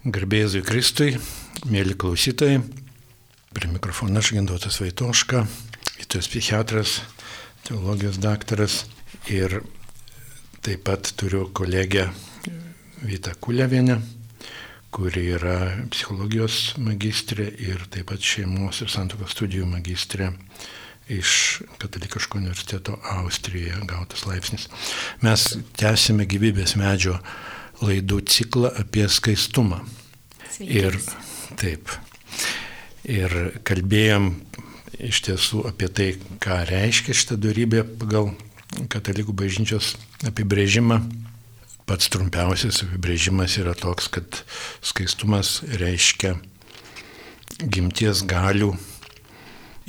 Garbėzui Kristui, mėly klausytojai, prie mikrofono aš Gindotas Vaitoška, gydytojas psichiatras, teologijos daktaras ir taip pat turiu kolegę Vita Kulevienę, kuri yra psichologijos magistrė ir taip pat šeimos ir santokos studijų magistrė iš Katalikiško universiteto Austrijoje gautas laipsnis. Mes tęsime gyvybės medžio laidų ciklą apie skaistumą. Sveikas. Ir taip. Ir kalbėjom iš tiesų apie tai, ką reiškia šitą darybę pagal katalikų bažnyčios apibrėžimą. Pats trumpiausias apibrėžimas yra toks, kad skaistumas reiškia gimties galių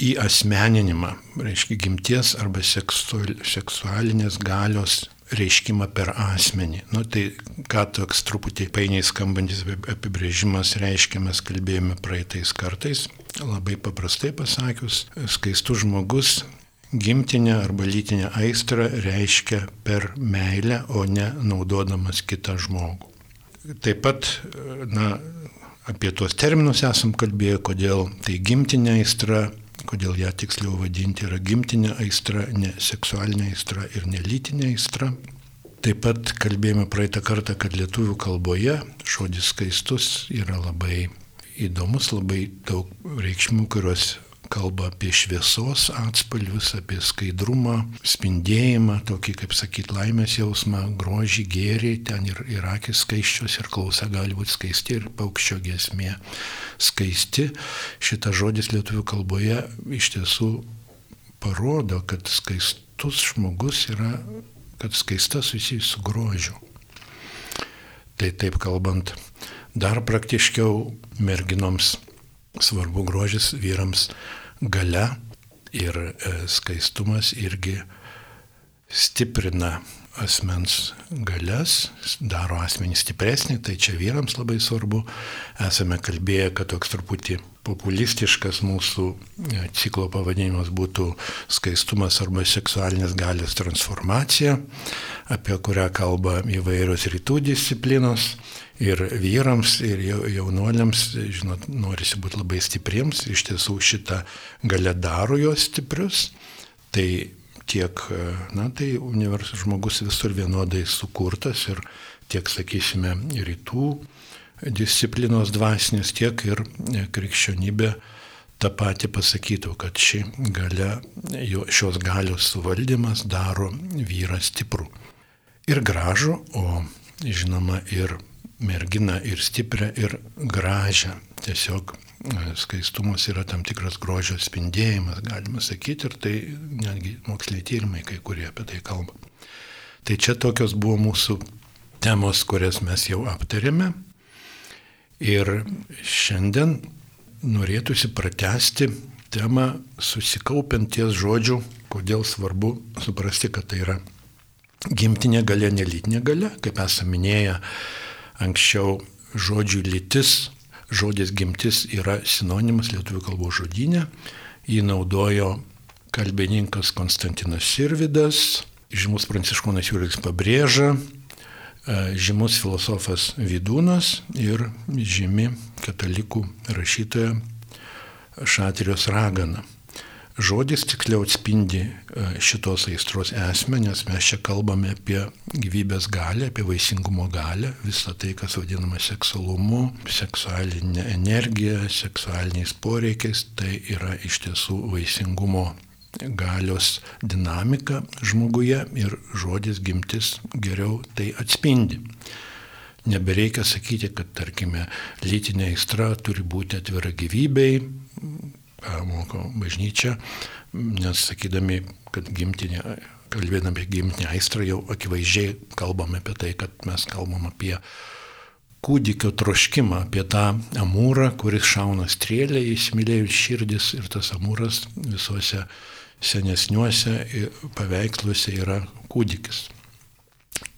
įasmeninimą, reiškia gimties arba seksualinės galios reiškimą per asmenį. Nu, tai ką toks truputį painiai skambantis apibrėžimas reiškia, mes kalbėjome praeitais kartais, labai paprastai pasakius, skaistus žmogus gimtinę arba lytinę aistrą reiškia per meilę, o ne naudodamas kitą žmogų. Taip pat, na, apie tuos terminus esam kalbėję, kodėl tai gimtinė aistra, kodėl ją tiksliau vadinti yra gimtinė aistra, ne seksualinė aistra ir ne lytinė aistra. Taip pat kalbėjome praeitą kartą, kad lietuvių kalboje žodis skaistus yra labai įdomus, labai daug reikšmių, kurios kalba apie šviesos atspalvius, apie skaidrumą, spindėjimą, tokį, kaip sakyt, laimės jausmą, grožį, gėrį, ten ir, ir akis skaiščios, ir klausa gali būti skaisti, ir paukščio gesmė skaisti. Šitas žodis lietuvių kalboje iš tiesų parodo, kad skaistus žmogus yra, kad skaista susijęs su grožiu. Tai taip kalbant, dar praktiškiau merginoms svarbu grožis, vyrams gale ir e, skaistumas irgi stiprina asmens galias, daro asmenį stipresnį, tai čia vyrams labai svarbu. Esame kalbėję, kad toks truputį populistiškas mūsų e, ciklo pavadinimas būtų skaistumas arba seksualinės galios transformacija, apie kurią kalba įvairios rytų disciplinos ir vyrams, ir jaunuoliams, žinot, norisi būti labai stipriems, iš tiesų šitą galę daro juos stiprius. Tai tiek, na, tai universalus žmogus visur vienodai sukurtas ir tiek, sakysime, rytų disciplinos dvasinės, tiek ir krikščionybė tą patį pasakytų, kad ši galia, šios galios suvaldymas daro vyrą stiprų. Ir gražų, o žinoma ir merginą ir stiprią, ir gražią. Tiesiog e, skaistumas yra tam tikras grožio spindėjimas, galima sakyti, ir tai netgi moksliniai tyrimai kai kurie apie tai kalba. Tai čia tokios buvo mūsų temos, kurias mes jau aptarėme. Ir šiandien norėtųsi pratesti temą susikaupiant ties žodžiu, kodėl svarbu suprasti, kad tai yra gimtinė galia, nelytinė galia, kaip esame minėję Anksčiau žodžių lytis, žodis gimtis yra sinonimas lietuvių kalbos žodinė. Jį naudojo kalbininkas Konstantinas Sirvidas, žymus pranciškonas Jūris pabrėža, e, žymus filosofas Vidūnas ir žymi katalikų rašytoja Šatrijos ragana žodis tiksliau atspindi e, šitos aistros esmę, nes mes čia kalbame apie gyvybės galę, apie vaisingumo galę, visą tai, kas vadinama seksualumu, seksualinė energija, seksualiniais poreikiais, tai yra iš tiesų vaisingumo galios dinamika žmoguje ir žodis gimtis geriau tai atspindi. Nebereikia sakyti, kad, tarkime, lytinė aistra turi būti atvira gyvybei, moko bažnyčia, nes sakydami, kad gimtinė, kalbėdami apie gimtinę aistrą, jau akivaizdžiai kalbame apie tai, kad mes kalbam apie kūdikio troškimą, apie tą amūrą, kuris šauna strėlę, įsimylėjus širdis ir tas amūras visuose senesniuose paveiksluose yra kūdikis.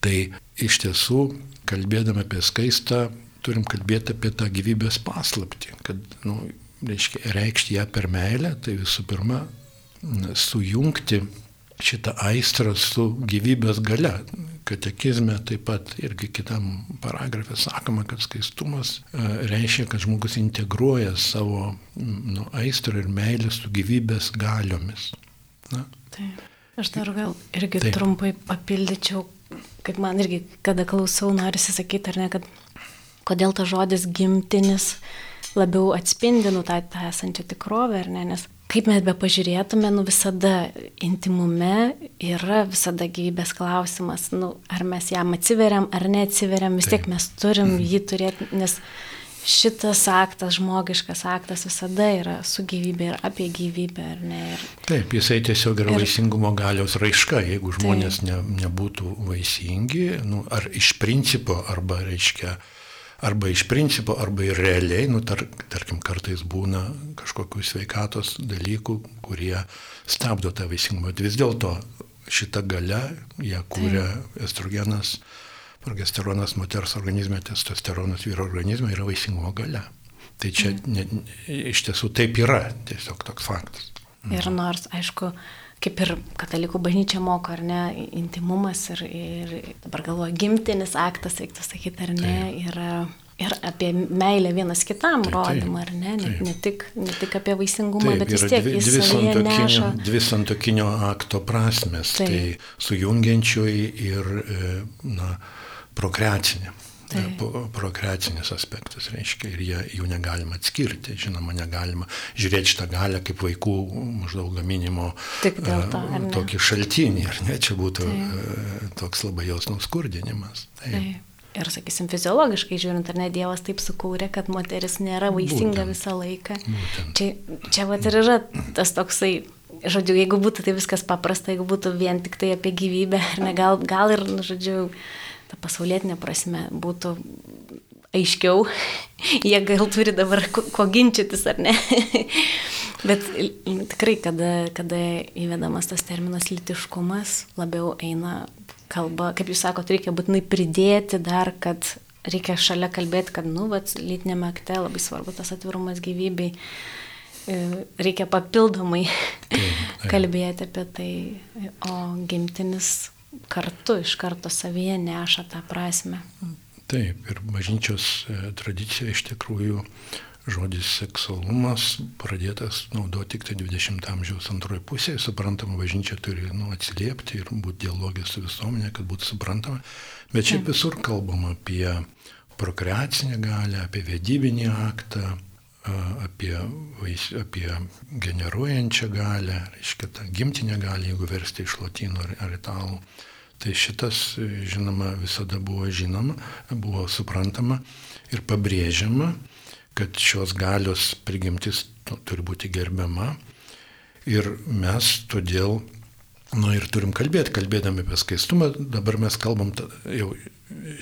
Tai iš tiesų, kalbėdami apie skaistą, turim kalbėti apie tą gyvybės paslapti, kad nu, reiškia, reikšti ją per meilę, tai visų pirma sujungti šitą aistrą su gyvybės gale. Katekizme taip pat irgi kitam paragrafė sakoma, kad skaistumas e, reiškia, kad žmogus integruoja savo nu, aistrą ir meilę su gyvybės galiomis. Na. Taip. Aš dar gal irgi taip. trumpai papildyčiau, kaip man irgi, kada klausau, norisi sakyti, ar ne, kad kodėl tas žodis gimtinis labiau atspindi nu tą, tą esančią tikrovę, ar ne, nes kaip mes be pažiūrėtume, nu visada intimume yra visada gyvybės klausimas, nu, ar mes jam atsiveriam ar neatsiveriam, vis tiek mes turim jį turėti, nes šitas aktas, žmogiškas aktas visada yra su gyvybė ir apie gyvybę, ar ne? Ir, taip, jisai tiesiog yra ir, vaisingumo galios raiška, jeigu žmonės ne, nebūtų vaisingi, nu, ar iš principo, arba reiškia, arba iš principo, arba ir realiai, nu, tar, tarkim, kartais būna kažkokių sveikatos dalykų, kurie stabdo tą vaisingumą. Vis dėlto šita gale, ją kūrė estrogenas, progesteronas moters organizme, testosteronas vyro organizme yra vaisingumo gale. Tai čia mm. ne, iš tiesų taip yra, tiesiog toks faktas. Ir nors, aišku, kaip ir katalikų bažnyčia moko, ar ne, intimumas ir, ir dabar galvoju, gimtinis aktas, reiktų sakyti, ar ne, taip. yra ir apie meilę vienas kitam taip, rodymą, ar ne, ne, ne, tik, ne tik apie vaisingumą, taip, bet vis tiek dvi, jis dvi santokinio, neša... dvi santokinio akto prasmes, taip. tai sujungiančioji ir, e, na, prokreacinė. Prokreacinis aspektas reiškia ir jie, jų negalima atskirti, žinoma, negalima žiūrėti šitą galę kaip vaikų maždaug gaminimo to, tokį šaltinį, ar ne, čia būtų Taip. toks labai jausmų skurdinimas. Taip. Taip. Ir, sakysim, fiziologiškai žiūrint, ar ne Dievas taip sukūrė, kad moteris nėra vaisinga Būtent. visą laiką. Būtent. Čia, čia vat ir yra tas toksai, žodžiu, jeigu būtų tai viskas paprasta, jeigu būtų vien tik tai apie gyvybę, ar ne, gal, gal ir, nu, žodžiu, ta pasaulietinė prasme būtų aiškiau, jie gal turi dabar ko, ginčytis ar ne. Bet tikrai, kada, kada įvedamas tas terminas litiškumas, labiau eina kalba, kaip jūs sakote, reikia būtinai pridėti dar, kad reikia šalia kalbėti, kad, nu, bet lytinėme akte labai svarbu tas atvirumas gyvybei. E, reikia papildomai kalbėti apie tai, o gimtinis kartu iš karto savyje neša tą prasme. Taip, ir bažnyčios e, tradicija iš tikrųjų žodis seksualumas pradėtas naudoti tik tai 20 amžiaus antroje pusėje. Suprantama, bažnyčia turi nu, atsiliepti ir būti dialogė su visuomenė, kad būtų suprantama. Bet šiaip visur kalbama apie prokreacinę galę, apie vedybinį aktą, apie, apie generuojančią galę, reiškia tą gimtinę galę, jeigu versti iš latino ar, ar italų. Tai šitas, žinoma, visada buvo žinoma, buvo suprantama ir pabrėžiama kad šios galios prigimtis turi būti gerbiama. Ir mes todėl, nu ir turim kalbėti, kalbėdami apie skaistumą, dabar mes kalbam jau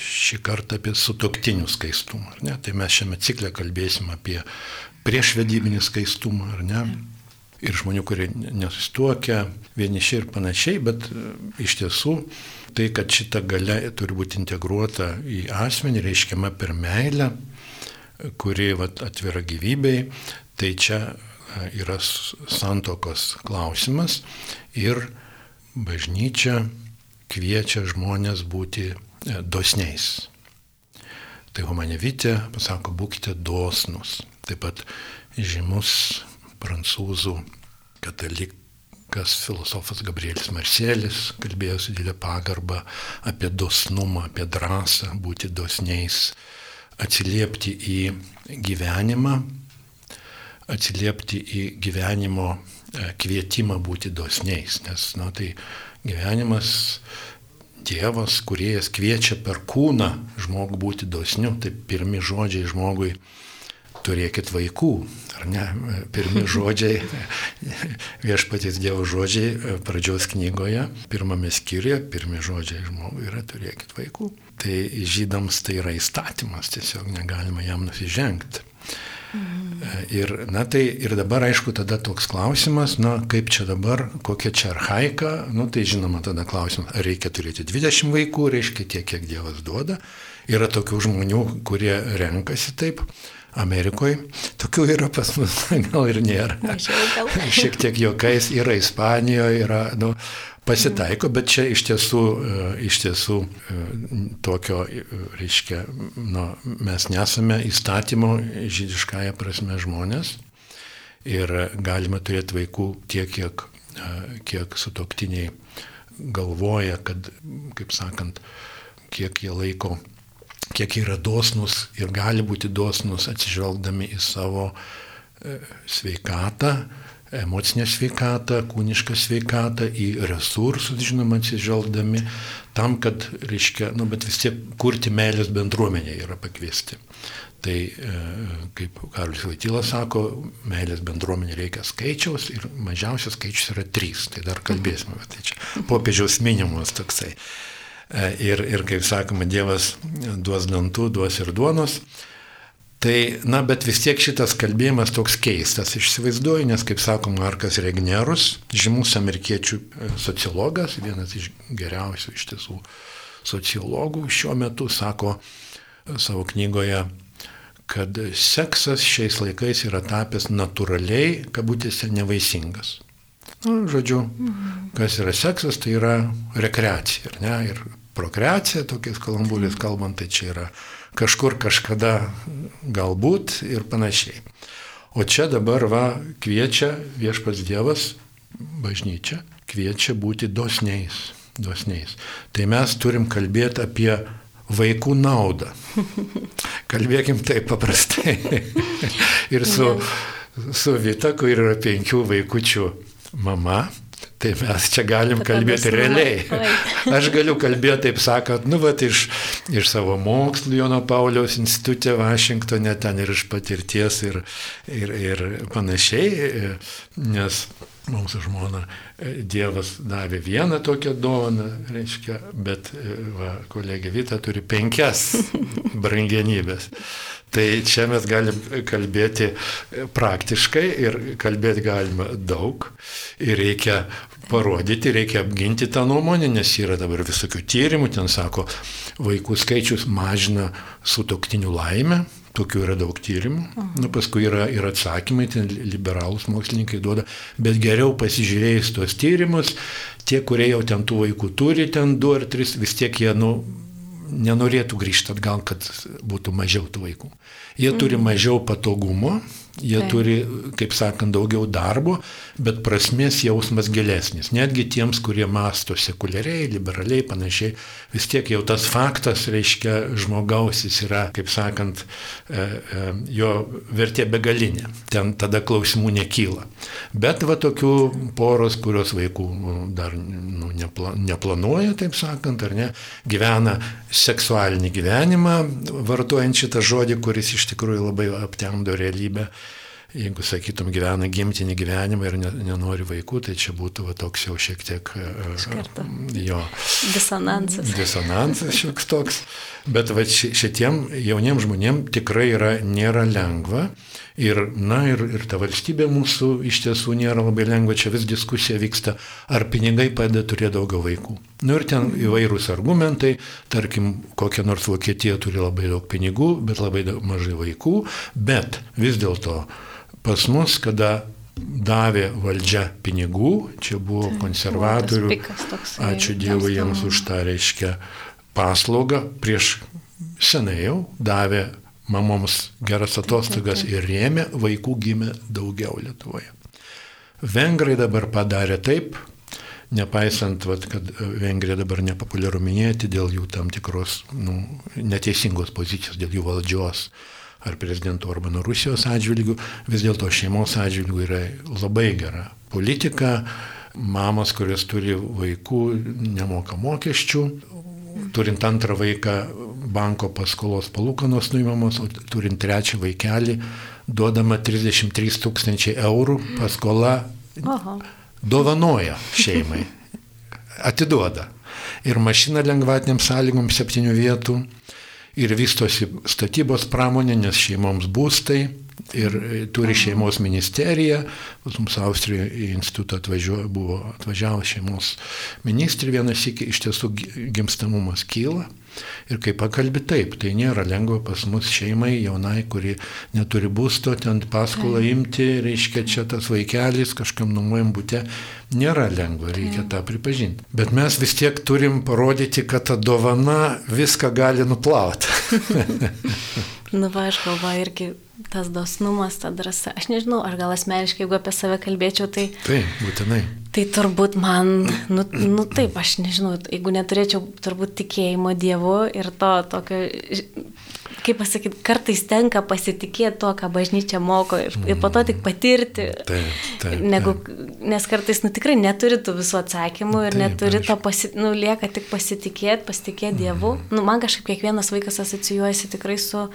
šį kartą apie sutoktinių skaistumą? Tai mes šiame cikle kalbėsim apie priešvedybinį skaistumą, ar ne? Ir žmonių, kurie nesustuokia, vieniši ir panašiai, bet e, iš tiesų tai, kad šita gale turi būti integruota į asmenį, reiškiama per meilę, kuri vat, atvira gyvybei, tai čia e, yra santokos klausimas ir bažnyčia kviečia žmonės būti dosniais. Tai humanevitė pasako, būkite dosnus. Taip pat žymus prancūzų katalikas filosofas Gabrielis Marselis kalbėjo su didelė pagarba apie dosnumą, apie drąsą būti dosniais atsiliepti į gyvenimą, atsiliepti į gyvenimo e, kvietimą būti dosniais, nes, na, tai gyvenimas, Dievas, kuriejas kviečia per kūną žmogų būti dosniu, tai pirmi žodžiai žmogui turėkit vaikų, ar ne? Pirmi žodžiai, viešpatys Dievo žodžiai e, pradžios knygoje, pirmame skyriuje, pirmi žodžiai žmogui yra turėkit vaikų. Tai žydams tai yra įstatymas, tiesiog negalima jam nusižengti. Mhm. Ir, na, tai, ir dabar, aišku, tada toks klausimas, na, kaip čia dabar, kokia čia arhaika, nu, tai žinoma, tada klausimas, ar reikia turėti 20 vaikų, reiškia tiek, kiek Dievas duoda. Yra tokių žmonių, kurie renkasi taip. Amerikoje. Tokių yra pas mus, gal ir nėra. Šiek tiek juokais yra Ispanijoje, yra, nu, Pasitaiko, bet čia iš tiesų, e, iš tiesų e, tokio, e, reiškia, nu, mes nesame įstatymo žydiškąją prasme žmonės ir galime turėti vaikų tiek, kiek, kiek sutoktiniai galvoja, kad, kaip sakant, kiek jie laiko, kiek yra dosnus ir gali būti dosnus atsižvelgdami į savo sveikatą, emocinę sveikatą, kūnišką sveikatą, į resursus, žinoma, atsižvelgdami, tam, kad, reiškia, nu, bet vis tiek kurti meilės bendruomenė yra pakviesti. Tai, e, kaip Karolis Vaitylas sako, meilės bendruomenė reikia skaičiaus ir mažiausias skaičius yra trys, tai dar kalbėsime, bet tai čia popiežiaus minimumas toksai. E, ir, ir kaip sakoma, Dievas duos dantų, duos ir duonos. Tai, na, bet vis tiek šitas kalbėjimas toks keistas, išsivaizduoju, nes, kaip sako Markas Regnerus, žymus amerikiečių e, sociologas, vienas iš geriausių iš tiesų sociologų šiuo metu, sako e, savo knygoje, kad seksas šiais laikais yra tapęs natūraliai, kabutėse, nevaisingas. Nu, žodžiu, kas yra seksas, tai yra rekreacija, ne? Ir prokreacija, tokiais kalambulės kalbant, tai čia yra kažkur kažkada galbūt ir panašiai. O čia dabar va kviečia viešpas Dievas, bažnyčia, kviečia būti dosniais. dosniais. Tai mes turim kalbėti apie vaikų naudą. Kalbėkim taip paprastai. ir su, su Vita, kur yra penkių vaikučių mama, Tai mes čia galim kalbėti realiai. Aš galiu kalbėti, taip sakant, nu, va, iš, iš savo mokslų Jono Pauliaus institutė Vašingtonė, ten ir iš patirties ir, ir, ir panašiai, nes mums žmona Dievas davė vieną tokią dovaną, reiškia, bet va, kolegė Vita turi penkias brangenybės. Tai čia mes galim kalbėti praktiškai ir kalbėti galima daug ir reikia parodyti, reikia apginti tą nuomonę, nes yra dabar visokių tyrimų, ten sako, vaikų skaičius mažina sutoktinių laimę, tokių yra daug tyrimų, nu, paskui yra ir atsakymai, ten liberalus mokslininkai duoda, bet geriau pasižiūrėjus tuos tyrimus, tie, kurie jau ten tų vaikų turi, ten du ar tris, vis tiek jie, nu, nenorėtų grįžti atgal, kad būtų mažiau tų vaikų. Jie turi mhm. mažiau patogumo, Jie Taip. turi, kaip sakant, daugiau darbo, bet prasmės jausmas gilesnis. Netgi tiems, kurie masto sekuliariai, liberaliai, panašiai, vis tiek jau tas faktas, reiškia, žmogaus jis yra, kaip sakant, e, e, jo vertė begalinė. Ten tada klausimų nekyla. Bet va tokių poros, kurios vaikų nu, dar nu, nepla, neplanuoja, taip sakant, ar ne, gyvena seksualinį gyvenimą, vartojant šitą žodį, kuris iš tikrųjų labai aptemdo realybę jeigu sakytum gyvena gimtinį gyvenimą ir nenori vaikų, tai čia būtų va, toks jau šiek tiek Škarta. jo. Disonansas. Disonansas šioks toks. Bet va, šitiem jauniem žmonėm tikrai yra, nėra lengva. Ir, na, ir, ir ta valstybė mūsų iš tiesų nėra labai lengva, čia vis diskusija vyksta, ar pinigai padeda turėti daugiau vaikų. Nu ir ten įvairūs argumentai, tarkim, kokia nors Vokietija turi labai daug pinigų, bet labai daug, mažai vaikų, bet vis dėlto pas mus, kada davė valdžia pinigų, čia buvo konservatorių, ačiū Dievui jiems už tą reiškia paslaugą, prieš senai jau davė mamoms geras atostogas ir rėmė, vaikų gimė daugiau Lietuvoje. Vengrai dabar padarė taip, nepaisant, vat, kad Vengrija dabar nepopuliaru minėti dėl jų tam tikros nu, neteisingos pozicijos, dėl jų valdžios ar prezidento Orbano Rusijos atžvilgių, vis dėlto šeimos atžvilgių yra labai gera politika. Mamos, kurios turi vaikų, nemoka mokesčių. Turint antrą vaiką, banko paskolos palūkanos nuimamos, o turint trečią vaikelį, duodama 33 tūkstančiai eurų paskola. Aha. Dovanoja šeimai. Atiduoda. Ir mašina lengvatiniam sąlygom septynių vietų ir vystosi statybos pramonė, nes šeimoms būstai ir turi šeimos ministerija. Pas mums Austrijoje į institutą atvažiuoja, buvo atvažiavęs šeimos ministrė vienas iki, iš tiesų gimstamumas kyla. Ir kai pakalbi taip, tai nėra lengva pas mus šeimai, jaunai, kuri neturi būsto, ten paskolą imti, reiškia čia tas vaikelis kažkam nuomojam būte, nėra lengva, reikia tą pripažinti. Bet mes vis tiek turim parodyti, kad ta dovana viską gali nuplauti. nu, va, aš galvoju irgi tas dosnumas, ta drąsa. Aš nežinau, aš gal asmeniškai, jeigu apie save kalbėčiau, tai... Taip, būtinai. Tai turbūt man, nu, nu taip, aš nežinau, jeigu neturėčiau turbūt tikėjimo Dievu ir to tokio, kaip pasakyti, kartais tenka pasitikėti to, ką bažnyčia moko ir, ir po to tik patirti. Taip, taip, negu, taip. Nes kartais, nu tikrai neturi tų visų atsakymų ir taip, neturi to, pasi, nu lieka tik pasitikėti, pasitikėti Dievu. Mm. Nu, man kažkaip kiekvienas vaikas asocijuojasi tikrai su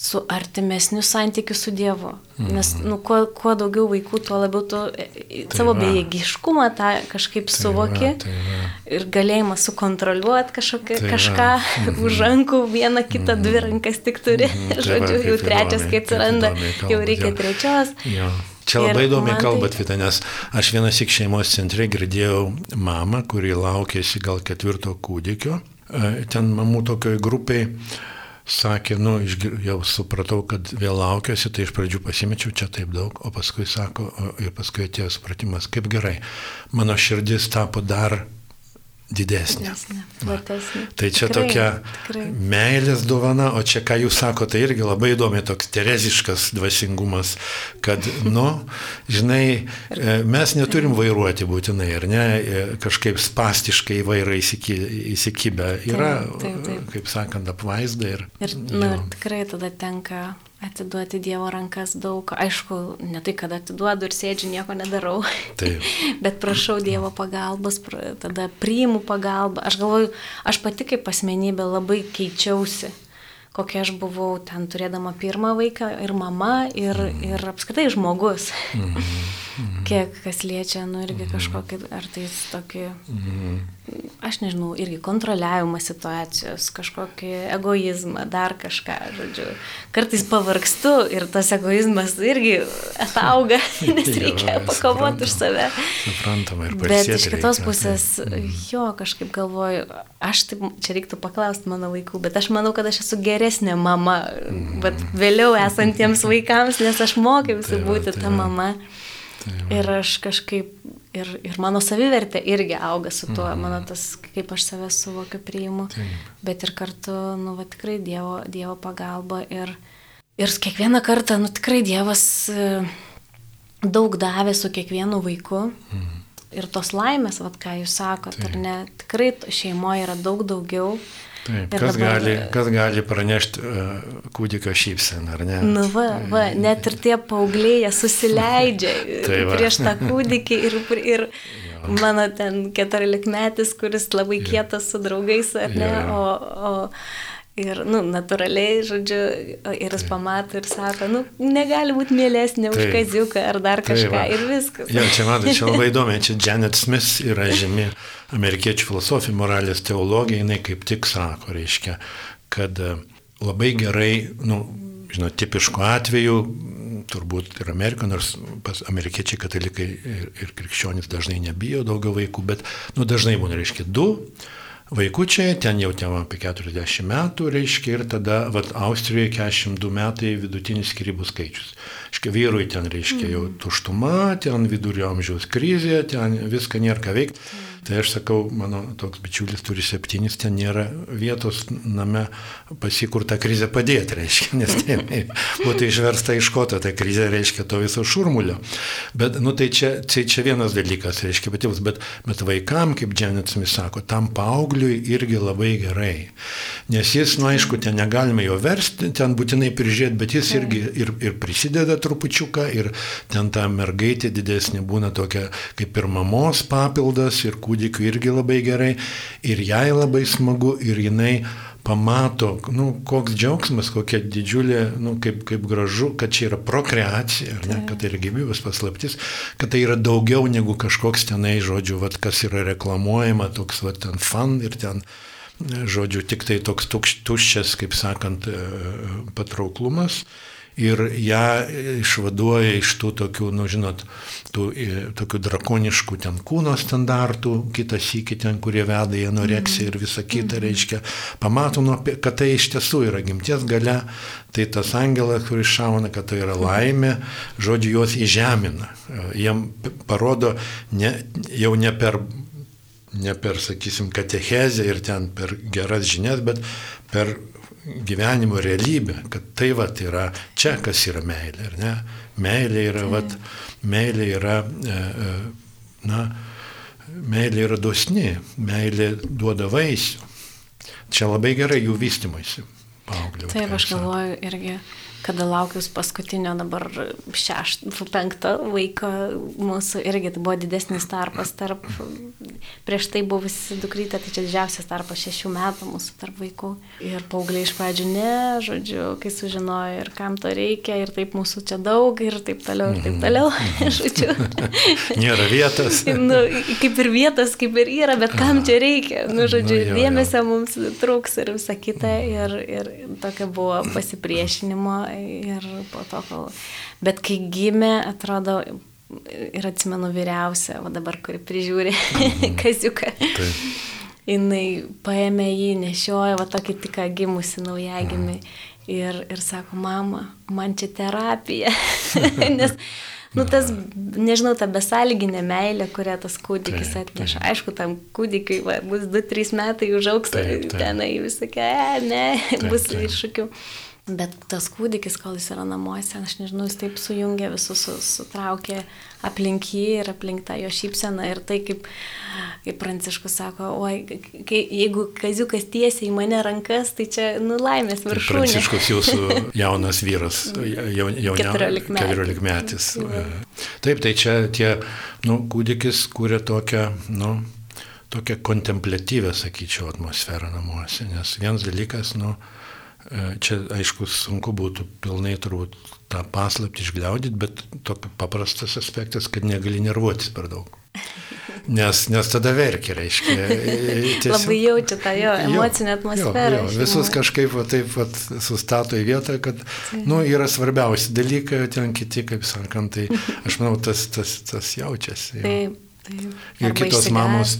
su artimesniu santykiu su Dievu. Mhm. Nes nu, kuo, kuo daugiau vaikų, tuo labiau tu e, e, tai savo bejėgiškumą tą kažkaip tai suvoki va, tai va. ir galėjimą sukontroliuoti kažkokį, tai kažką mhm. už rankų, vieną kitą, mhm. dvi rankas tik turi. Mhm. Tai Žodžiu, va, jau trečias, kai atsiranda, jau reikia trečios. Jo. Čia labai įdomi kalba, tai... Vita, nes aš vienas iš šeimos centre girdėjau mamą, kuri laukėsi gal ketvirto kūdikio. E, ten mamų tokioj grupiai sakė, nu, jau supratau, kad vėl laukiuosi, tai iš pradžių pasimečiau čia taip daug, o paskui sako, o, ir paskui atėjo supratimas, kaip gerai, mano širdis tapo dar didesnė. Platesnė. Tai čia tikrai, tokia tikrai. meilės dovana, o čia ką jūs sakote, tai irgi labai įdomi toks tereziškas dvasingumas, kad, nu, žinai, e, mes neturim vairuoti būtinai, ar ne, e, kažkaip spastiškai vairą įsikibę. Yra, taip, taip, taip. kaip sakant, apvaizda ir... Ir, nu, tikrai tada tenka atiduoti Dievo rankas daug. Aišku, ne tai, kad atiduodu ir sėdžiu, nieko nedarau. Taip. Bet prašau Dievo pagalbos, tada priimu pagalbą. Aš galvoju, aš pati kaip asmenybė labai keičiausi kokia aš buvau ten turėdama pirmą vaiką ir mama ir, mm. ir apskritai žmogus. Mm. Kiek kas liečia, nu irgi mm. kažkokį, ar tai tokį. Aš nežinau, irgi kontroliavimą situacijos, kažkokį egoizmą, dar kažką, žodžiu. Kartais pavargstu ir tas egoizmas irgi atauga, nes reikia pakovoti už save. Suprantama ir pasiekia. Bet iš kitos pusės, mm. jo, kažkaip galvoju, aš taip, čia reiktų paklausti mano vaikų, bet aš manau, kad aš esu geresnė mama, mm. bet vėliau esantiems vaikams, nes aš mokiausi tai būti tai ta mama. Tai ir aš kažkaip, ir, ir mano savivertė irgi auga su tuo, mm. mano tas, kaip aš save suvokiu, priimu, Taip. bet ir kartu, nu, va, tikrai Dievo, dievo pagalba ir, ir kiekvieną kartą, nu, tikrai Dievas e, daug davė su kiekvienu vaiku. Mm. Ir tos laimės, vad ką jūs sakot, Taip. ar ne, tikrai šeimoje yra daug daugiau. Taip, kas, dabar, gali, kas gali pranešti uh, kūdikio šypseną, ar ne? Nu, va, va, net ir tie paaugliai susileidžia tai prieš tą kūdikį ir, ir mano ten keturiolikmetis, kuris labai kietas su draugais, ar ne? O, o, Ir, nu, natūraliai, žodžiu, ir jis pamato ir sako, nu, negali būti mielesnė už kaziuką ar dar kažką tai ir viskas. Jo, čia matai, čia labai įdomu, čia Janet Smith yra žymi amerikiečių filosofija, moralės teologija, jinai kaip tik sako, reiškia, kad e, labai gerai, nu, žinot, tipišku atveju, turbūt ir Amerika, nors pas amerikiečiai katalikai ir, ir krikščionys dažnai nebijo daugiau vaikų, bet, nu, dažnai būna, reiškia, du vaikučiai, ten jau ten apie 40 metų, reiškia, ir tada, vat, Austrijoje 42 metai vidutinis skirybų skaičius. Iškia, vyrui ten, reiškia, jau mhm. tuštuma, ten vidurio amžiaus krizė, ten viską nėra ką veikti. Tai aš sakau, mano toks bičiulis turi septynis, ten nėra vietos name pasikurta krizė padėti, reiškia, nes tai būtų išversta iš koto ta krizė, reiškia, to viso šurmulio. Bet, nu, tai čia, tai čia vienas dalykas, reiškia, bet, bet, bet vaikam, kaip Janet Smith sako, tam paaugliui irgi labai gerai. Nes jis, nu, aišku, ten negalime jo versti, ten būtinai prižiūrėti, bet jis irgi ir, ir prisideda trupučiuką, ir ten ta mergaitė didesnė būna tokia kaip ir mamos papildas, ir kūdikiu irgi labai gerai, ir jai labai smagu, ir jinai pamato, nu, koks džiaugsmas, kokia didžiulė, nu, kaip, kaip gražu, kad čia yra prokreacija, ne, kad tai yra gyvybės paslaptis, kad tai yra daugiau negu kažkoks tenai, žodžiu, vat, kas yra reklamuojama, toks, vat, ten fan ir ten, žodžiu, tik tai toks tuščias, kaip sakant, e, patrauklumas. Ir ją išvaduoja iš tų tokių, nu žinot, tų tokių drakoniškų ten kūno standartų, kitas iki ten, kurie veda į anoreksiją ir visą kitą, reiškia, pamato, nu, kad tai iš tiesų yra gimties gale, tai tas angelas, kuris šauna, kad tai yra laimė, žodžiu, juos įžemina. Jiem parodo ne, jau ne per ne per, sakysim, katechezę ir ten per geras žinias, bet per gyvenimo realybę, kad tai va yra čia, kas yra meilė, ar ne? Meilė yra, va, meilė yra, e, e, na, meilė yra dosni, meilė duoda vaisių. Čia labai gerai jų vystimuisi. Paauglio. Taip, aš galvoju irgi kada laukius paskutinio dabar šešto, penkto vaiko, mūsų irgi tai buvo didesnis tarpas tarp, prieš tai buvusi dukrytė, tai čia didžiausias tarpas šešių metų mūsų tarp vaikų. Ir paaugliai iš pradžių ne, žodžiu, kai sužinojo ir kam to reikia, ir taip mūsų čia daug, ir taip toliau, ir taip mhm. toliau, žodžiu. Nėra vietos. nu, kaip ir vietos, kaip ir yra, bet kam čia reikia, nu, žodžiu, nu, dėmesio mums trūks ir visa kita, ir, ir tokia buvo pasipriešinimo ir po to, kol... Bet kai gimė, atrodo, ir atsimenu vyriausią, o dabar kuri prižiūri mm. kaziuką. Jis paėmė jį, nešiojo, va tokį tik gimusi naujagimį. Mm. Ir, ir sako, mama, man čia terapija. Nes, nu, tas, nežinau, ta besąlyginė meilė, kurią tas kūdikis atneša. Aišku, tam kūdikiai va, bus 2-3 metai užauks, tenai visokia, ne, taip, bus iššūkių. Taip. Bet tas kūdikis, kol jis yra namuose, aš nežinau, jis taip sujungia visus, sutraukė aplink jį ir aplink tą jo šypseną. Ir tai, kaip, kaip Pranciškus sako, oi, kai, jeigu kaziukas tiesiai į mane rankas, tai čia nulaimės tai viršūnė. Pranciškus jūsų jaunas vyras, jaun, jaun, 14 metais. 14 metais. Taip, tai čia tie, nu, kūdikis kūrė tokią, nu, tokią kontemplatyvę, sakyčiau, atmosferą namuose. Nes vienas dalykas, nu, čia, aišku, sunku būtų pilnai turbūt tą paslapti išgliaudyti, bet tokia paprastas aspektas, kad negali nervuotis per daug. Nes, nes tada verkia, reiškia. E, tiesiog, Labai jaučia tą jo emocinę atmosferą. Jo, jo, visus kažkaip va, taip va, sustato į vietą, kad nu, yra svarbiausi dalykai, ten kiti, kaip sakant, tai aš manau, tas, tas, tas jaučiasi. Jo. Taip. Ir kitos mamos,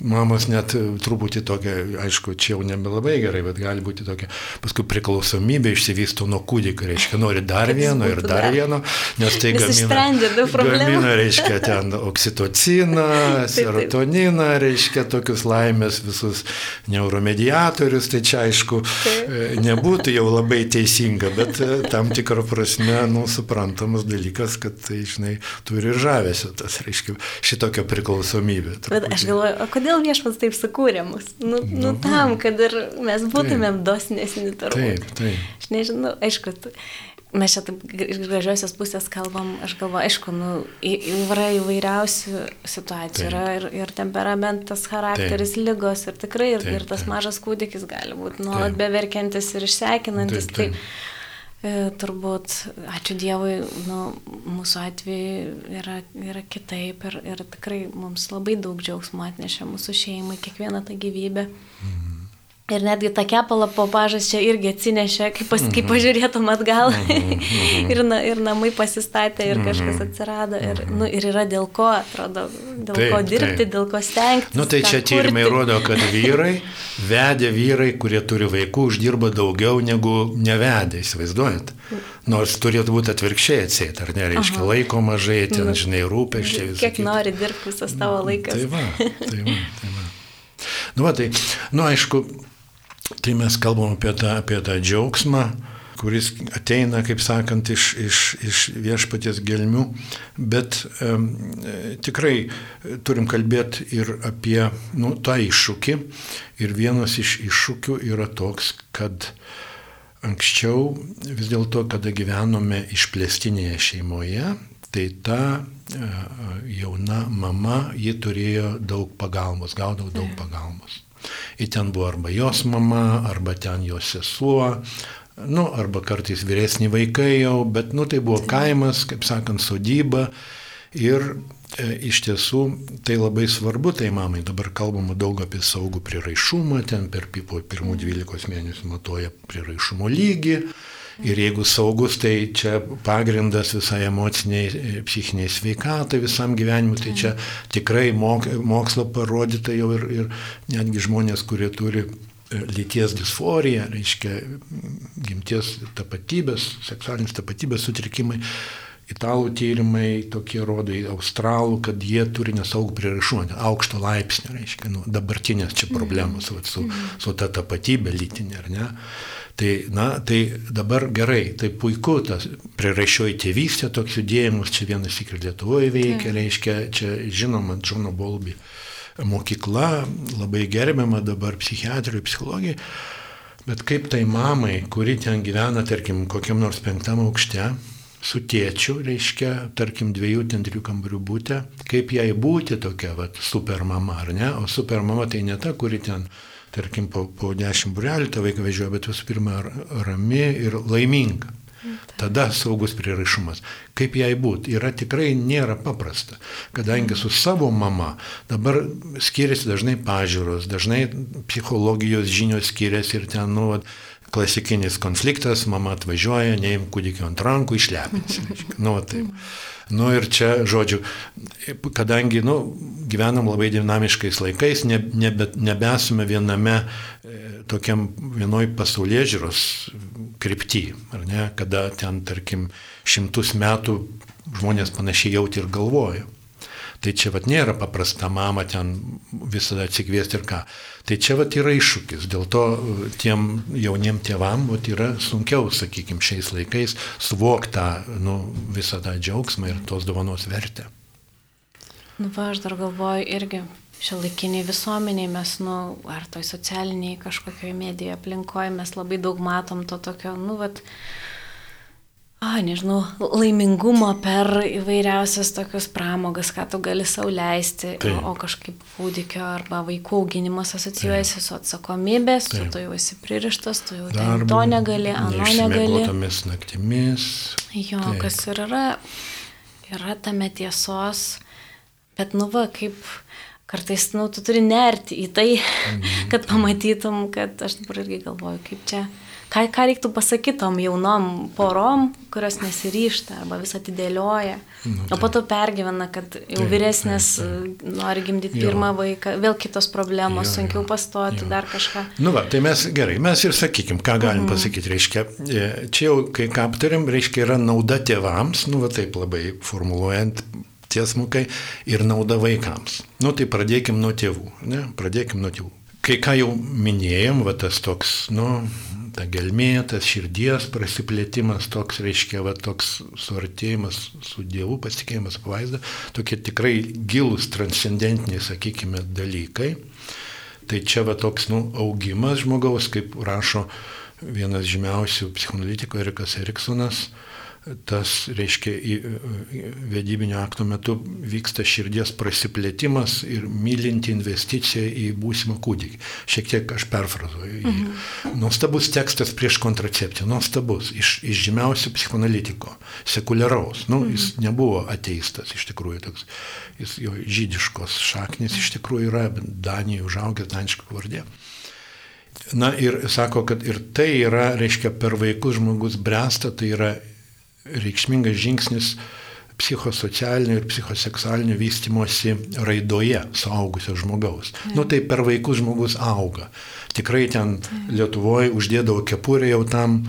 mamos net truputį tokia, aišku, čia jau nebelabai gerai, bet gali būti tokia, paskui priklausomybė išsivysto nuo kūdikio, reiškia, nori dar vieno ir dar vieno, nes tai gamina, gamina, reiškia, ten oksitociną, serotoniną, reiškia, tokius laimės visus neuromediatorius, tai čia aišku, e, nebūtų jau labai teisinga, bet e, tam tikrą prasme, nu, suprantamas dalykas, kad tai, žinai, turi žavesio tas, reiškia, šitokio tokia priklausomybė. Truputį. Bet aš galvoju, o kodėl viešpats taip sukūrė mus? Nu, nu, nu tam, kad ir mes būtumėm taip, dosnesni tarp. Taip, taip. Aš nežinau, aišku, mes čia taip iš gražiosios pusės kalbam, aš galvoju, aišku, nu, yra įvairiausių situacijų, taip. yra ir, ir temperamentas, charakteris, taip. lygos ir tikrai ir, taip, ir tas taip. mažas kūdikis gali būti nuolat beverkiantis ir išsekinantis. Taip, taip. Tai, E, turbūt, ačiū Dievui, nu, mūsų atveju yra, yra kitaip ir, ir tikrai mums labai daug džiaugsmo atnešė mūsų šeimai, kiekviena ta gyvybė. Mhm. Ir netgi tą kepalą po pažas čia irgi atsinešė, kaip, pas, kaip mhm. pažiūrėtum atgal. Mhm. ir, na, ir namai pasistatė, ir kažkas mhm. atsirado. Ir, nu, ir yra dėl ko, atrodo, dėl taip, ko dirbti, taip. dėl ko stengtis. Nu, tai čia tyrimai rodo, kad vyrai, vedė vyrai, kurie turi vaikų, uždirba daugiau negu nevedė, įsivaizduojat. Nors turėtų būti atvirkščiai atsėti, ar ne, reiškia, Aha. laiko mažai, ten, nu, žinai, rūpeščiai. Kiek kita. nori dirbti visas tavo laikas. Tai va, tai va, tai va. Nu, va, tai, nu, aišku, Tai mes kalbam apie tą, apie tą džiaugsmą, kuris ateina, kaip sakant, iš, iš, iš viešpaties gelmių, bet um, tikrai turim kalbėti ir apie nu, tą iššūkį. Ir vienas iš iššūkių yra toks, kad anksčiau vis dėlto, kada gyvenome išplėstinėje šeimoje, tai ta jauna mama, ji turėjo daug pagalbos, gaudavo daug pagalbos. Ir ten buvo arba jos mama, arba ten jos sesuo, nu, arba kartais vyresni vaikai jau, bet, nu, tai buvo kaimas, kaip sakant, sodyba. Ir e, iš tiesų tai labai svarbu, tai mamai dabar kalbama daug apie saugų priraišumą, ten per po pirmų 12 mėnesių matuoja priraišumo lygį. Ir jeigu saugus, tai čia pagrindas visai emociniai, e, psichiniai sveikatai, visam gyvenimui. Tai čia tikrai mok, mokslo parodyta jau ir, ir netgi žmonės, kurie turi e, lyties disforiją, reiškia gimties tapatybės, seksualinės tapatybės sutrikimai. Italų tyrimai tokie rodo, australų, kad jie turi nesaugų prieraišumą, aukšto laipsnio, reiškia, nu, dabartinės čia problemos mm. su, su ta tapatybė lytinė, ar ne? Tai, na, tai dabar gerai, tai puiku, tas prieraišioji tėvystė, toks judėjimas, čia vienas tik ir Lietuvoje veikia, tai. reiškia, čia žinoma, Džono Bolby mokykla, labai gerbiama dabar psichiatrijai, psichologijai, bet kaip tai mamai, kuri ten gyvena, tarkim, kokiam nors penktam aukšte, su tėčiu, reiškia, tarkim, dviejų, ten trijų kambarių būti, kaip jai būti tokia, va, super mama, ar ne? O super mama tai ne ta, kuri ten tarkim, po, po dešimt burelių tą vaiką vežioja, bet visų pirma rami ir laiminga. Tada saugus prieraišumas. Kaip jai būti? Yra tikrai nėra paprasta, kadangi su savo mama dabar skiriasi dažnai pažiūros, dažnai psichologijos žinios skiriasi ir ten, nu, klasikinis konfliktas, mama atvažiuoja, neim kūdikio ant rankų, išlepins. Nu, taip. Nu ir čia, žodžiu, kadangi nu, gyvenam labai dinamiškais laikais, ne, nebe, nebesame viename e, tokiam vienoj pasaulyje žiūros krypty, ar ne, kada ten, tarkim, šimtus metų žmonės panašiai jauti ir galvojo. Tai čia vat nėra paprasta mama ten visada atsikviesti ir ką. Tai čia vat yra iššūkis. Dėl to uh, tiem jauniem tėvam vat yra sunkiau, sakykime, šiais laikais suvokti tą nu, visą tą džiaugsmą ir tos dovanos vertę. Nu, va, aš dar galvoju irgi, šiuolaikiniai visuomeniai mes, nu, ar toj socialiniai kažkokioje medijoje aplinkoje mes labai daug matom to tokio, nu, vat, a, nežinau, laimingumo per įvairiausias tokius pramogas, ką tu gali sauliaisti, o, o kažkaip kūdikio arba vaikų auginimas asocijuojasi Taip. su atsakomybė, su Taip. tu jau esi pririštas, tu jau Darbu, to negali, ano negali. Tomis naktimis. Jo, Taip. kas ir yra, yra tame tiesos, bet nu va, kaip kartais, nu, tu turi nerti į tai, mhm. kad pamatytum, kad aš dabar irgi galvoju, kaip čia ką, ką reiktų pasakyti tom jaunom porom, kurios nesiryšta arba vis atidėlioja, nu, tai. o po to pergyvena, kad jau tai, vyresnės tai, tai. nori gimdyti jo. pirmą vaiką, vėl kitos problemos, jo, sunkiau pastoti, jo. dar kažką. Nu va, tai mes gerai, mes ir sakykim, ką galim mhm. pasakyti, reiškia, e, čia jau, kai ką aptarėm, reiškia, yra nauda tėvams, nu va taip labai formuluojant, tiesmukai ir nauda vaikams. Nu tai pradėkim nuo tėvų, ne? Pradėkim nuo tėvų. Kai ką jau minėjom, va tas toks, nu, ta gelmė, tas širdies prasiplėtimas, toks reiškia, va, toks suartėjimas su Dievu, pasitikėjimas pavaizdą, tokie tikrai gilus, transcendentiniai, sakykime, dalykai. Tai čia va toks nu, augimas žmogaus, kaip rašo vienas žymiausių psichoanalitikų Erikas Eriksonas, tas, reiškia, vedybinio akto metu vyksta širdies prasiplėtimas ir mylinti investicija į būsimą kūdikį. Šiek tiek aš perfrazuoju. Mhm. Nuostabus tekstas prieš kontracepciją, nuostabus, iš, iš žymiausių psichoanalitiko, sekuliaraus. Nu, mhm. Jis nebuvo ateistas, iš tikrųjų, toks, jis jo žydiškos šaknis iš tikrųjų yra Danijoje užaugęs danišką pavardė. Na ir sako, kad ir tai yra, reiškia, per vaikus žmogus bręsta, tai yra reikšmingas žingsnis psichosocialinio ir psichoseksualinio vystimosi raidoje suaugusio žmogaus. Mm. Nu tai per vaikus žmogus auga. Tikrai ten. Lietuvoje uždėdavo kepurę jau tam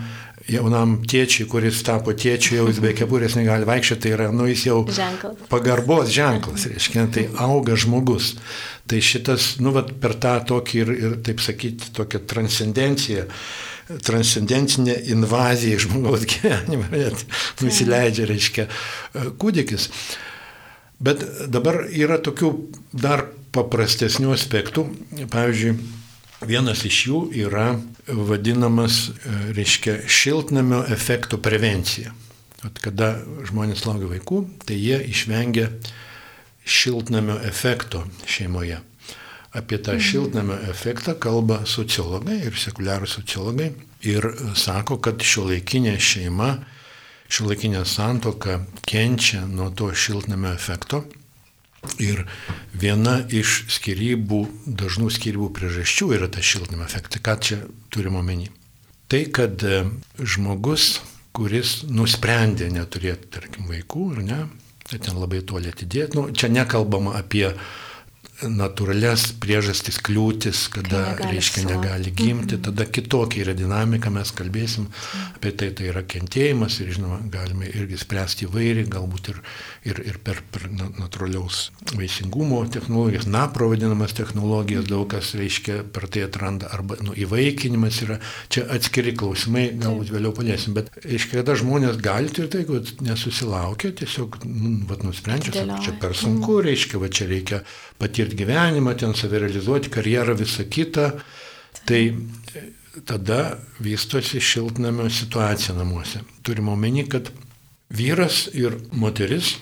jaunam tėčiui, kuris tapo tėčiu, jau jis be kepurės negali vaikščioti, tai yra, nu jis jau ženklas. pagarbos ženklas, reiškia, tai auga žmogus. Tai šitas, nu, vat, per tą tokį ir, ir taip sakyti, tokią transcendenciją transcendentinė invazija į žmogaus gyvenimą, net nusileidžia, reiškia, kūdikis. Bet dabar yra tokių dar paprastesnių aspektų. Pavyzdžiui, vienas iš jų yra vadinamas, reiškia, šiltnamio efekto prevencija. At kada žmonės laukia vaikų, tai jie išvengia šiltnamio efekto šeimoje. Apie tą mhm. šiltnamio efektą kalba sociologai ir sekuliarų sociologai ir sako, kad šio laikinė šeima, šio laikinė santoka kenčia nuo to šiltnamio efekto. Ir viena iš skirybų, dažnų skirybų priežasčių yra ta šiltnamio efektas. Ką čia turime omeny? Tai, kad e, žmogus, kuris nusprendė neturėti, tarkim, vaikų, ar ne, tai ten labai toli atidėti, nu, čia nekalbama apie natūralias priežastis, kliūtis, kada, negali reiškia, negali gimti, mhm. tada kitokia yra dinamika, mes kalbėsim apie tai, tai yra kentėjimas ir, žinoma, galime irgi spręsti įvairiai, galbūt ir, ir, ir per, per natūraliaus vaisingumo technologijas, napro vadinamas technologijas, daug kas, reiškia, per tai atranda, arba nu, įvaikinimas yra, čia atskiri klausimai, galbūt vėliau paliesim, bet, reiškia, kada žmonės gali ir tai, kad nesusilaukia, tiesiog, nu, vat, nusprendžia, čia per sunku, mhm. reiškia, va čia reikia patirti gyvenimą, ten savirealizuoti, karjerą, visą kitą, tai e, tada vystosi šiltnamio situacija namuose. Turime omeny, kad vyras ir moteris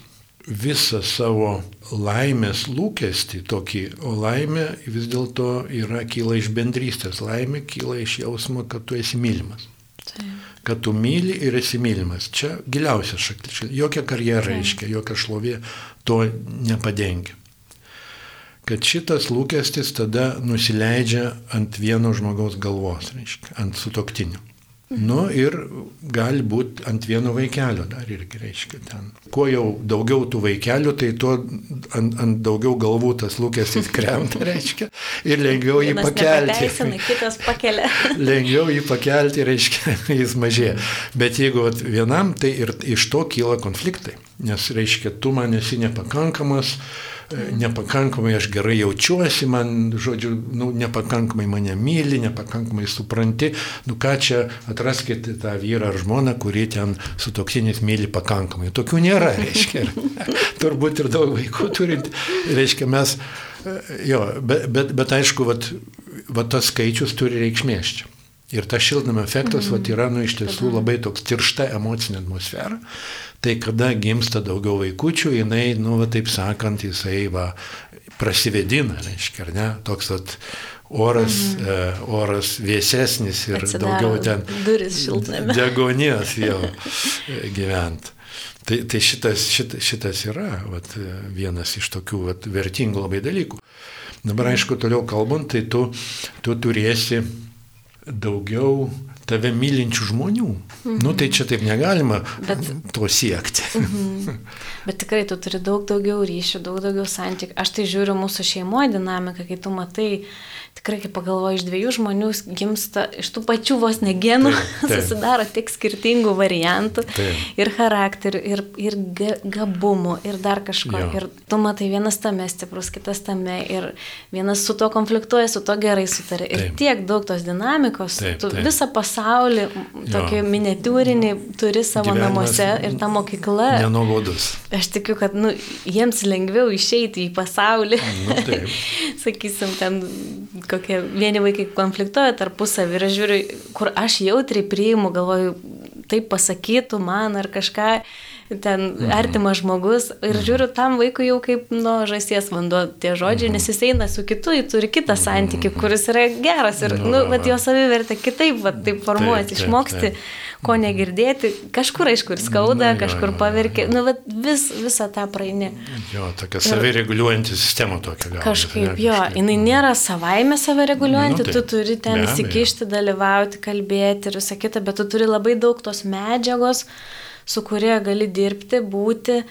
visą savo laimės lūkestį tokį, o laimė vis dėlto yra kyla iš bendrystės, laimė kyla iš jausmo, kad tu esi mylimas. Taip. Kad tu myli ir esi mylimas. Čia giliausias šaklis. Jokia karjera reiškia, jokia šlovė to nepadengia kad šitas lūkestis tada nusileidžia ant vieno žmogaus galvos, reiškia, ant sutoktinio. Nu ir gali būti ant vieno vaikelio dar irgi reiškia ten. Kuo jau daugiau tų vaikelių, tai tuo ant, ant daugiau galvų tas lūkestis krenta, reiškia, ir lengviau jį pakelti. Kitas pakelia. lengviau jį pakelti, reiškia, jis mažėja. Bet jeigu vat, vienam, tai ir iš to kyla konfliktai. Nes, reiškia, tu man esi nepakankamas, nepakankamai aš gerai jaučiuosi, man, žodžiu, nu, nepakankamai mane myli, nepakankamai supranti, nu ką čia atraskite tą vyrą ar žmoną, kurie ten su toksinis myli pakankamai. Tokių nėra, reiškia. Turbūt ir daug vaikų turint, reiškia mes, jo, bet, bet, bet aišku, vat, vat tas skaičius turi reikšmės čia. Ir tas šiltnamio efektas mm -hmm. vat, yra nu, iš tiesų labai toks tiršta emocinė atmosfera. Tai kada gimsta daugiau vaikučių, jinai, nu, va, taip sakant, jisai va, prasivedina, reiškia, ar ne, toks at, oras, mhm. e, oras vėsesnis ir Atsidaro daugiau ten duris šiltname. Degonės jau e, gyvent. Tai, tai šitas, šit, šitas yra vat, vienas iš tokių vat, vertingų labai dalykų. Dabar, aišku, toliau kalbant, tai tu, tu turėsi daugiau tave mylinčių žmonių. Mhm. Nu, tai čia taip negalima Bet, to siekti. Mhm. Bet tikrai tu turi daug daugiau ryšių, daug daugiau santykių. Aš tai žiūriu mūsų šeimoje dinamiką, kai tu matai, tikrai, kai pagalvoji, iš dviejų žmonių gimsta iš tų pačių vos negenų, susidaro tiek skirtingų variantų taip. ir charakterių, ir, ir gabumų, ir dar kažko. Jo. Ir tu matai vienas tame stiprus, kitas tame, ir vienas su to konfliktuoja, su to gerai sutarė. Ir taip. tiek daug tos dinamikos, taip, tu taip. visą pasaulį, tokį jo. miniatūrinį turi savo Gyvenimas namuose ir ta mokykla. Nenobodus. Aš tikiu, kad nu, jiems lengviau išeiti į pasaulį. Nu, Sakysim, ten kokie vieni vaikai konfliktuoja tarpusavį ir aš žiūriu, kur aš jautriai priimu, galvoju, taip pasakytų man ar kažką ten mhm. artimas žmogus ir mhm. žiūriu tam vaikui jau kaip nuo žasies vanduo tie žodžiai, mhm. nes jis eina su kitu, jis turi kitą santykių, kuris yra geras ir, nu, bet jo savivertė kitaip, va, taip formuoti, išmoksti. Ko negirdėti, kažkur aišku ir skauda, kažkur paverkia, nu, bet vis, visą tą praeini. Jo, tokia savireguliuojanti sistema tokia gal. Kažkaip, jo, jinai nėra savaime savireguliuojanti, nu, tai, tu turi ten įsikišti, dalyvauti, kalbėti ir visą kitą, bet tu turi labai daug tos medžiagos, su kuria gali dirbti, būti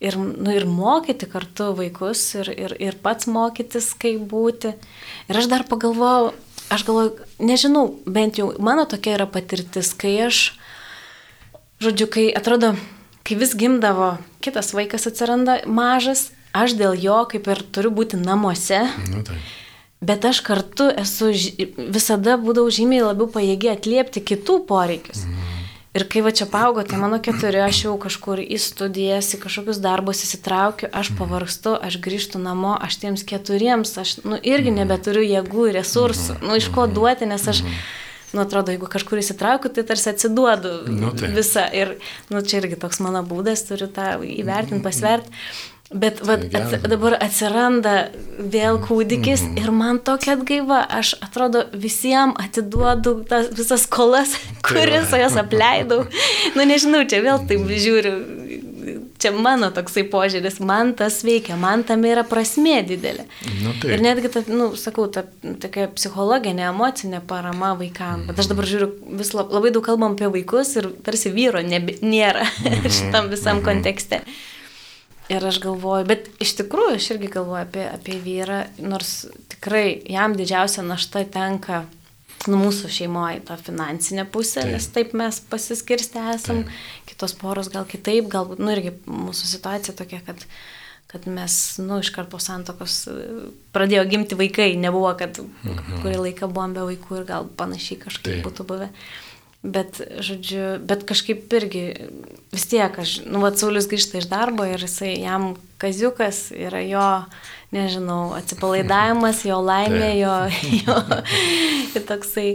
ir, nu, ir mokyti kartu vaikus ir, ir, ir pats mokytis, kaip būti. Ir aš dar pagalvojau, aš galvoju, nežinau, bent jau mano tokia yra patirtis, kai aš, žodžiu, kai atrodo, kai vis gimdavo, kitas vaikas atsiranda mažas, aš dėl jo kaip ir turiu būti namuose. Nu, tai. Bet aš kartu esu visada būdavau žymiai labiau pajėgi atliepti kitų poreikius. Mm. Ir kai va čia paaugo, tai mano keturi, aš jau kažkur į studijas, į kažkokius darbus įsitraukiu, aš mhm. pavargstu, aš grįžtu namo, aš tiems keturiems, aš nu, irgi mhm. nebeturiu jėgų ir resursų, mhm. nu iš ko duoti, nes aš, nu atrodo, jeigu kažkur įsitraukiu, tai tarsi atsiduodu nu, tai. visą. Ir nu, čia irgi toks mano būdas, turiu tą įvertinti, pasverti. Bet vat, ats, dabar atsiranda vėl kūdikis mm. ir man tokia atgaiva, aš atrodo visiems atiduodu tas visas skolas, kuris jas apleidau. Nu nežinau, čia vėl taip žiūriu čia mano toksai požiūris, man tas veikia, man tam yra prasmė didelė. Nu, taip. ir netgi, ta, nu, sakau, ta tokia psichologinė, emocinė parama vaikams. Bet aš dabar žiūriu, vis lab, labai daug kalbam apie vaikus ir tarsi vyro nebe, nėra šitam visam kontekste. Ir aš galvoju, bet iš tikrųjų aš irgi galvoju apie, apie vyrą, nors tikrai jam didžiausia našta tenka nu, mūsų šeimoje ta finansinė pusė, taip. nes taip mes pasiskirstę esam, taip. kitos poros gal kitaip, galbūt, nu irgi mūsų situacija tokia, kad, kad mes, nu, iškart po santokos pradėjo gimti vaikai, nebuvo, kad mhm. kurį laiką buvom be vaikų ir gal panašiai kažkaip taip. būtų buvę. Bet, žodžiu, bet kažkaip irgi vis tiek, aš, nu, va, Saulis grįžta iš darbo ir jisai, jam kaziukas yra jo nežinau, atsipalaidavimas, jo laimė, jo, jo toksai.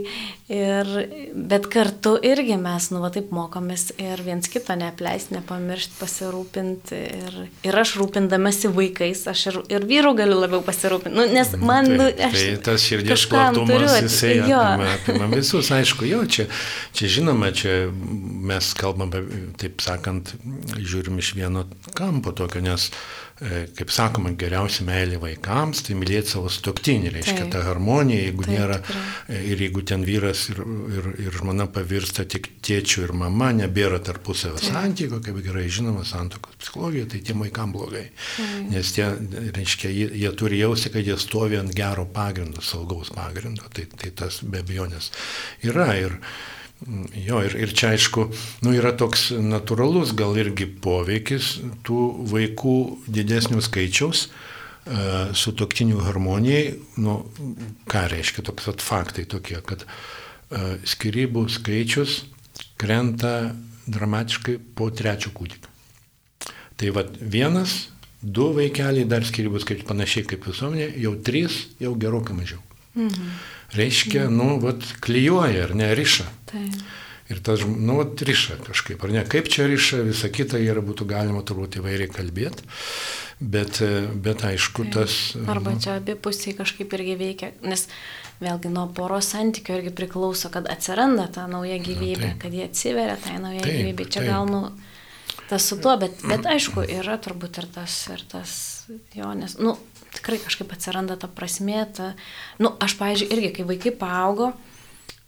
Ir, bet kartu irgi mes, nu, va taip mokomės ir viens kito neapleisti, nepamiršti, pasirūpinti. Ir, ir aš rūpindamasi vaikais, aš ir, ir vyrų galiu labiau pasirūpinti. Nu, nes mhm, man, tai, nu, aš. Tai tas širdies platumas, jisai apima, apima visus, aišku, jo, čia, čia žinoma, čia mes kalbam, taip sakant, žiūrim iš vieno kampo tokio, nes kaip sakoma, geriausia meilė vaikams, tai mylėti savo stoktinį, reiškia taip. ta harmonija, jeigu taip, nėra, tikrai. ir jeigu ten vyras ir, ir, ir žmona pavirsta tik tėčių ir mama, nebėra tarpusavio santykių, kaip gerai žinoma, santokos psichologija, tai tiem vaikams blogai. Taip. Nes tie, reiškia, jie, jie turi jausti, kad jie stovi ant gero pagrindo, saugaus pagrindo, tai, tai tas be abejonės yra. Ir, Jo, ir, ir čia aišku, nu, yra toks natūralus gal irgi poveikis tų vaikų didesnių skaičiaus uh, su toktiniu harmonijai. Nu, ką reiškia toks at faktai tokie, kad uh, skirybų skaičius krenta dramatiškai po trečio kūdikio. Tai vad vienas, du vaikeliai dar skirybų skaičius panašiai kaip visuomenė, jau trys, jau gerokai mažiau. Mhm reiškia, nu, vat, klyjuoja ar ne, riša. Taip. Ir tas, nu, vat, riša kažkaip, ar ne, kaip čia riša, visa kita yra būtų galima turbūt įvairiai kalbėti, bet, bet aišku, tas... Arba nu, čia abi pusiai kažkaip irgi veikia, nes vėlgi nuo poros santykių irgi priklauso, kad atsiranda ta nauja gyvybė, nu, kad jie atsiveria tai nauja taip, gyvybė. Čia taip. gal, nu, tas su tuo, bet, bet aišku, yra turbūt ir tas, ir tas, jo, nes, nu, tikrai kažkaip atsiranda ta prasmė. Ta, nu, aš, pavyzdžiui, irgi, kai vaikai paaugo,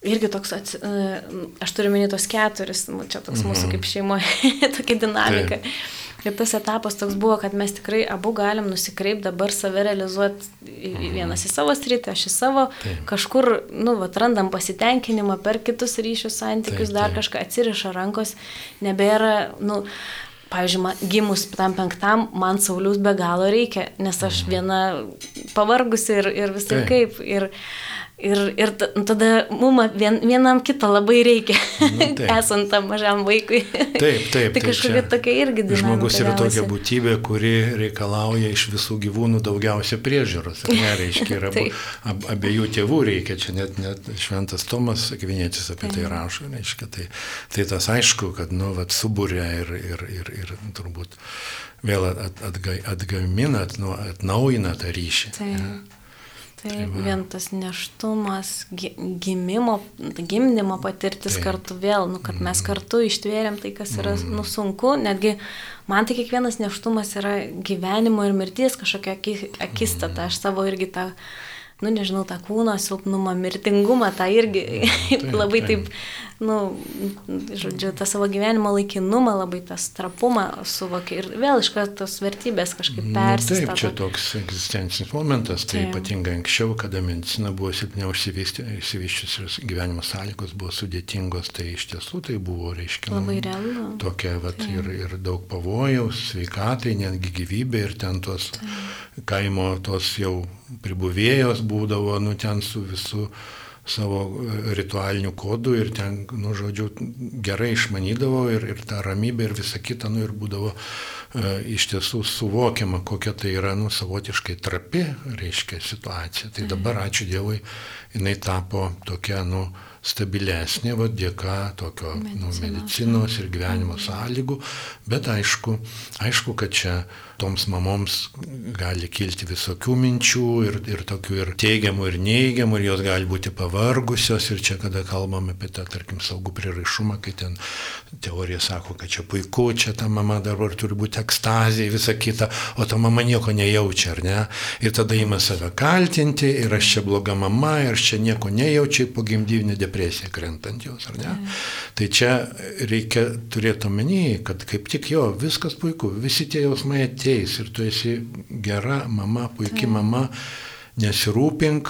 irgi toks, ats, e, aš turiu minėti tos keturis, nu, čia toks mūsų mhm. kaip šeimoje tokia dinamika. Taip. Ir tas etapas toks buvo, kad mes tikrai abu galim nusikreipti dabar save realizuoti mhm. vienas į savo sritį, aš į savo, taip. kažkur, nu, atrandam pasitenkinimą per kitus ryšius, santykius, taip, dar taip. kažką atsiriša rankos, nebėra, nu, pavyzdžiui, man, gimus tam penktam, man Saulius be galo reikia, nes aš mhm. viena pavargusi ir, ir visai kaip. Ir, Ir, ir tada mums vien, vienam kitą labai reikia, nu, esant tam mažam vaikui. Taip, taip. tai kažkokia tokia irgi dinamika. Žmogus yra tokia būtybė, kuri reikalauja iš visų gyvūnų daugiausia priežiūros. Ne, reiškia, abu, ab, abiejų tėvų reikia, čia net, net šventas Tomas Akvinėtis apie tai rašo. Reiškia, tai, tai tas aišku, kad nu, vat, subūrė ir, ir, ir, ir turbūt vėl atga, atgamina, nu, atnaujina tą ryšį. Taip. Ja. Taip, tai vien tas neštumas, gimimo, gimdymo patirtis Taip. kartu vėl, nu, kad mes mhm. kartu ištvėrėm tai, kas yra mm. nu, sunku, netgi man tai kiekvienas neštumas yra gyvenimo ir mirties kažkokia akistata, aš savo irgi tą nu nežinau, tą kūno silpnumą, mirtingumą, tą irgi taip, labai taip, nu, žodžiu, tą savo gyvenimo laikinumą, labai tas trapumą suvokia ir vėl iš karto tos vertybės kažkaip persistato. Taip, čia toks egzistencinis momentas, tai taip. ypatingai anksčiau, kada medicina buvo silpniau išsivyščiusios gyvenimo sąlygos, buvo sudėtingos, tai iš tiesų tai buvo, reiškia, labai realu. Tokia, vat, ir, ir daug pavojaus, sveikatai, netgi gyvybė ir ten tos taip. kaimo tos jau pribuvėjos būdavo, nu ten su visų savo ritualiniu kodu ir ten, nu, žodžiu, gerai išmanydavo ir, ir ta ramybė ir visa kita, nu, ir būdavo e, iš tiesų suvokiama, kokia tai yra, nu, savotiškai trapi, reiškia, situacija. Tai dabar, ačiū Dievui, jinai tapo tokia, nu, stabilesnė, va, dėka tokio medicinos. Nu, medicinos ir gyvenimo sąlygų, bet aišku, aišku, kad čia toms mamoms gali kilti visokių minčių ir, ir tokių ir teigiamų, ir neigiamų, ir jos gali būti pavargusios. Ir čia, kada kalbame apie tą, tarkim, saugų prieraišumą, kai ten teorija sako, kad čia puiku, čia ta mama dabar turi būti ekstazija, visa kita, o ta mama nieko nejaučia, ar ne? Ir tada ima save kaltinti, ir aš čia bloga mama, ir aš čia nieko nejaučiu, po gimdyvinė depresija krentant jos, ar ne? Mm. Tai čia reikia turėti omeny, kad kaip tik jo, viskas puiku, visi tie jausmai atėjo ateis ir tu esi gera mama, puikia mama, nesirūpink,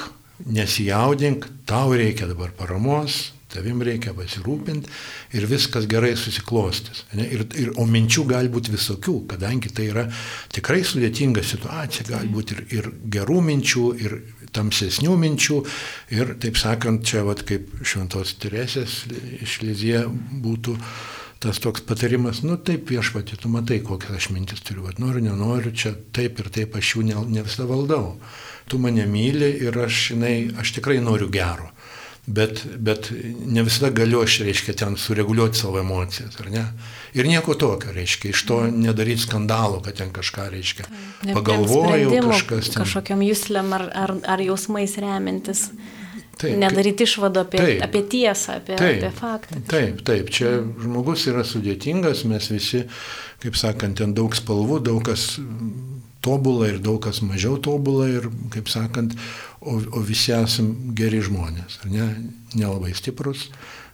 nesijaudink, tau reikia dabar paramos, tavim reikia pasirūpinti ir viskas gerai susiklostys. Ir, ir, o minčių gali būti visokių, kadangi tai yra tikrai sudėtinga situacija, gali būti ir, ir gerų minčių, ir tamsesnių minčių. Ir taip sakant, čia vat, kaip šventos Teresės iš Lizie būtų tas toks patarimas, nu taip viešpatį, tu matai, kokias aš mintis turiu, vat, noriu, nenoriu, čia taip ir taip aš jų ne, ne visada valdau. Tu mane myli ir aš, žinai, aš tikrai noriu gero. Bet, bet ne visada galiu aš, reiškia, ten sureguliuoti savo emocijas, ar ne? Ir nieko tokio, reiškia, iš to nedaryti skandalo, kad ten kažką, reiškia, pagalvojau kažkas. Ten... Kažkokiam jūsliam ar, ar, ar jausmais remintis. Taip, Nedaryti išvado apie, taip, apie tiesą, apie, taip, apie faktą. Taip, taip, čia žmogus yra sudėtingas, mes visi, kaip sakant, ten daug spalvų, daug kas tobulą ir daug kas mažiau tobulą ir, kaip sakant, o, o visi esam geri žmonės, ne? nelabai stiprus,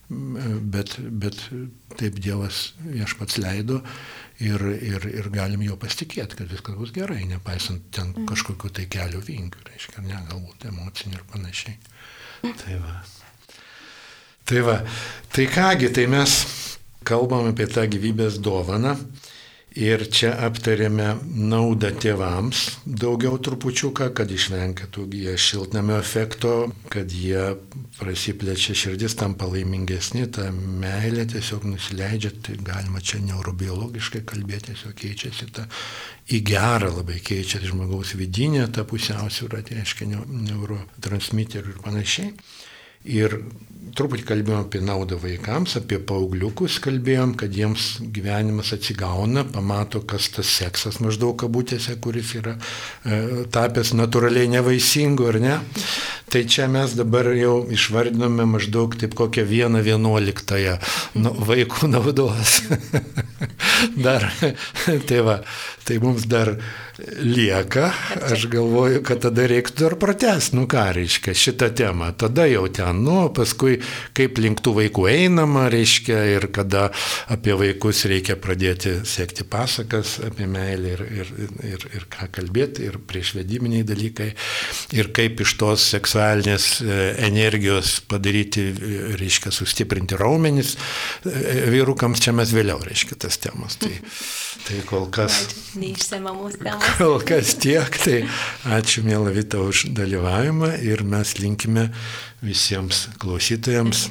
bet, bet taip Dievas viešpats leido ir, ir, ir galim jo pasitikėti, kad viskas bus gerai, nepaisant ten mm. kažkokiu tai kelio vingių, reiškia, ne, galbūt emocinių ir panašiai. Tai va. Tai va. Tai kągi, tai mes kalbam apie tą gyvybės dovaną. Ir čia aptarėme naudą tėvams daugiau trupučiuką, kad išvengtų jie šiltnamio efekto, kad jie prasiplečia širdis, tampa laimingesni, ta meilė tiesiog nusileidžia, tai galima čia neurobiologiškai kalbėti, tiesiog keičiasi ta į gerą labai keičiasi žmogaus vidinė, ta pusiausvyrą, tai reiškia neurotransmiterių ir panašiai. Ir truputį kalbėjom apie naudą vaikams, apie paaugliukus kalbėjom, kad jiems gyvenimas atsigauna, pamato, kas tas seksas maždaug kabutėse, kuris yra e, tapęs natūraliai nevaisingu, ar ne. Tai čia mes dabar jau išvardinome maždaug taip kokią vieną vienuoliktąją nu, vaikų naudos. dar, tai va, tai mums dar lieka, aš galvoju, kad tada reiktų dar pratęsti, nu ką reiškia, šitą temą. Tada jau ten, nu, paskui kaip link tų vaikų einama, reiškia, ir kada apie vaikus reikia pradėti sekti pasakas apie meilę ir, ir, ir, ir ką kalbėti, ir priešvediminiai dalykai, ir kaip iš tos seksualinės e, energijos padaryti, e, reiškia, sustiprinti raumenis. E, vyrukams čia mes vėliau, reiškia, tas temas. Tai, tai kol kas. Neišsiamamus temas. Kol kas tiek, tai ačiū mėla Vita už dalyvavimą ir mes linkime visiems klausytojams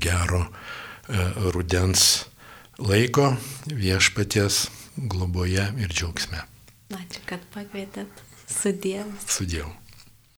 gero e, rudens laiko viešpaties globoje ir džiaugsme. Ačiū, kad pakvietėt. Sudėjau. Sudėjau.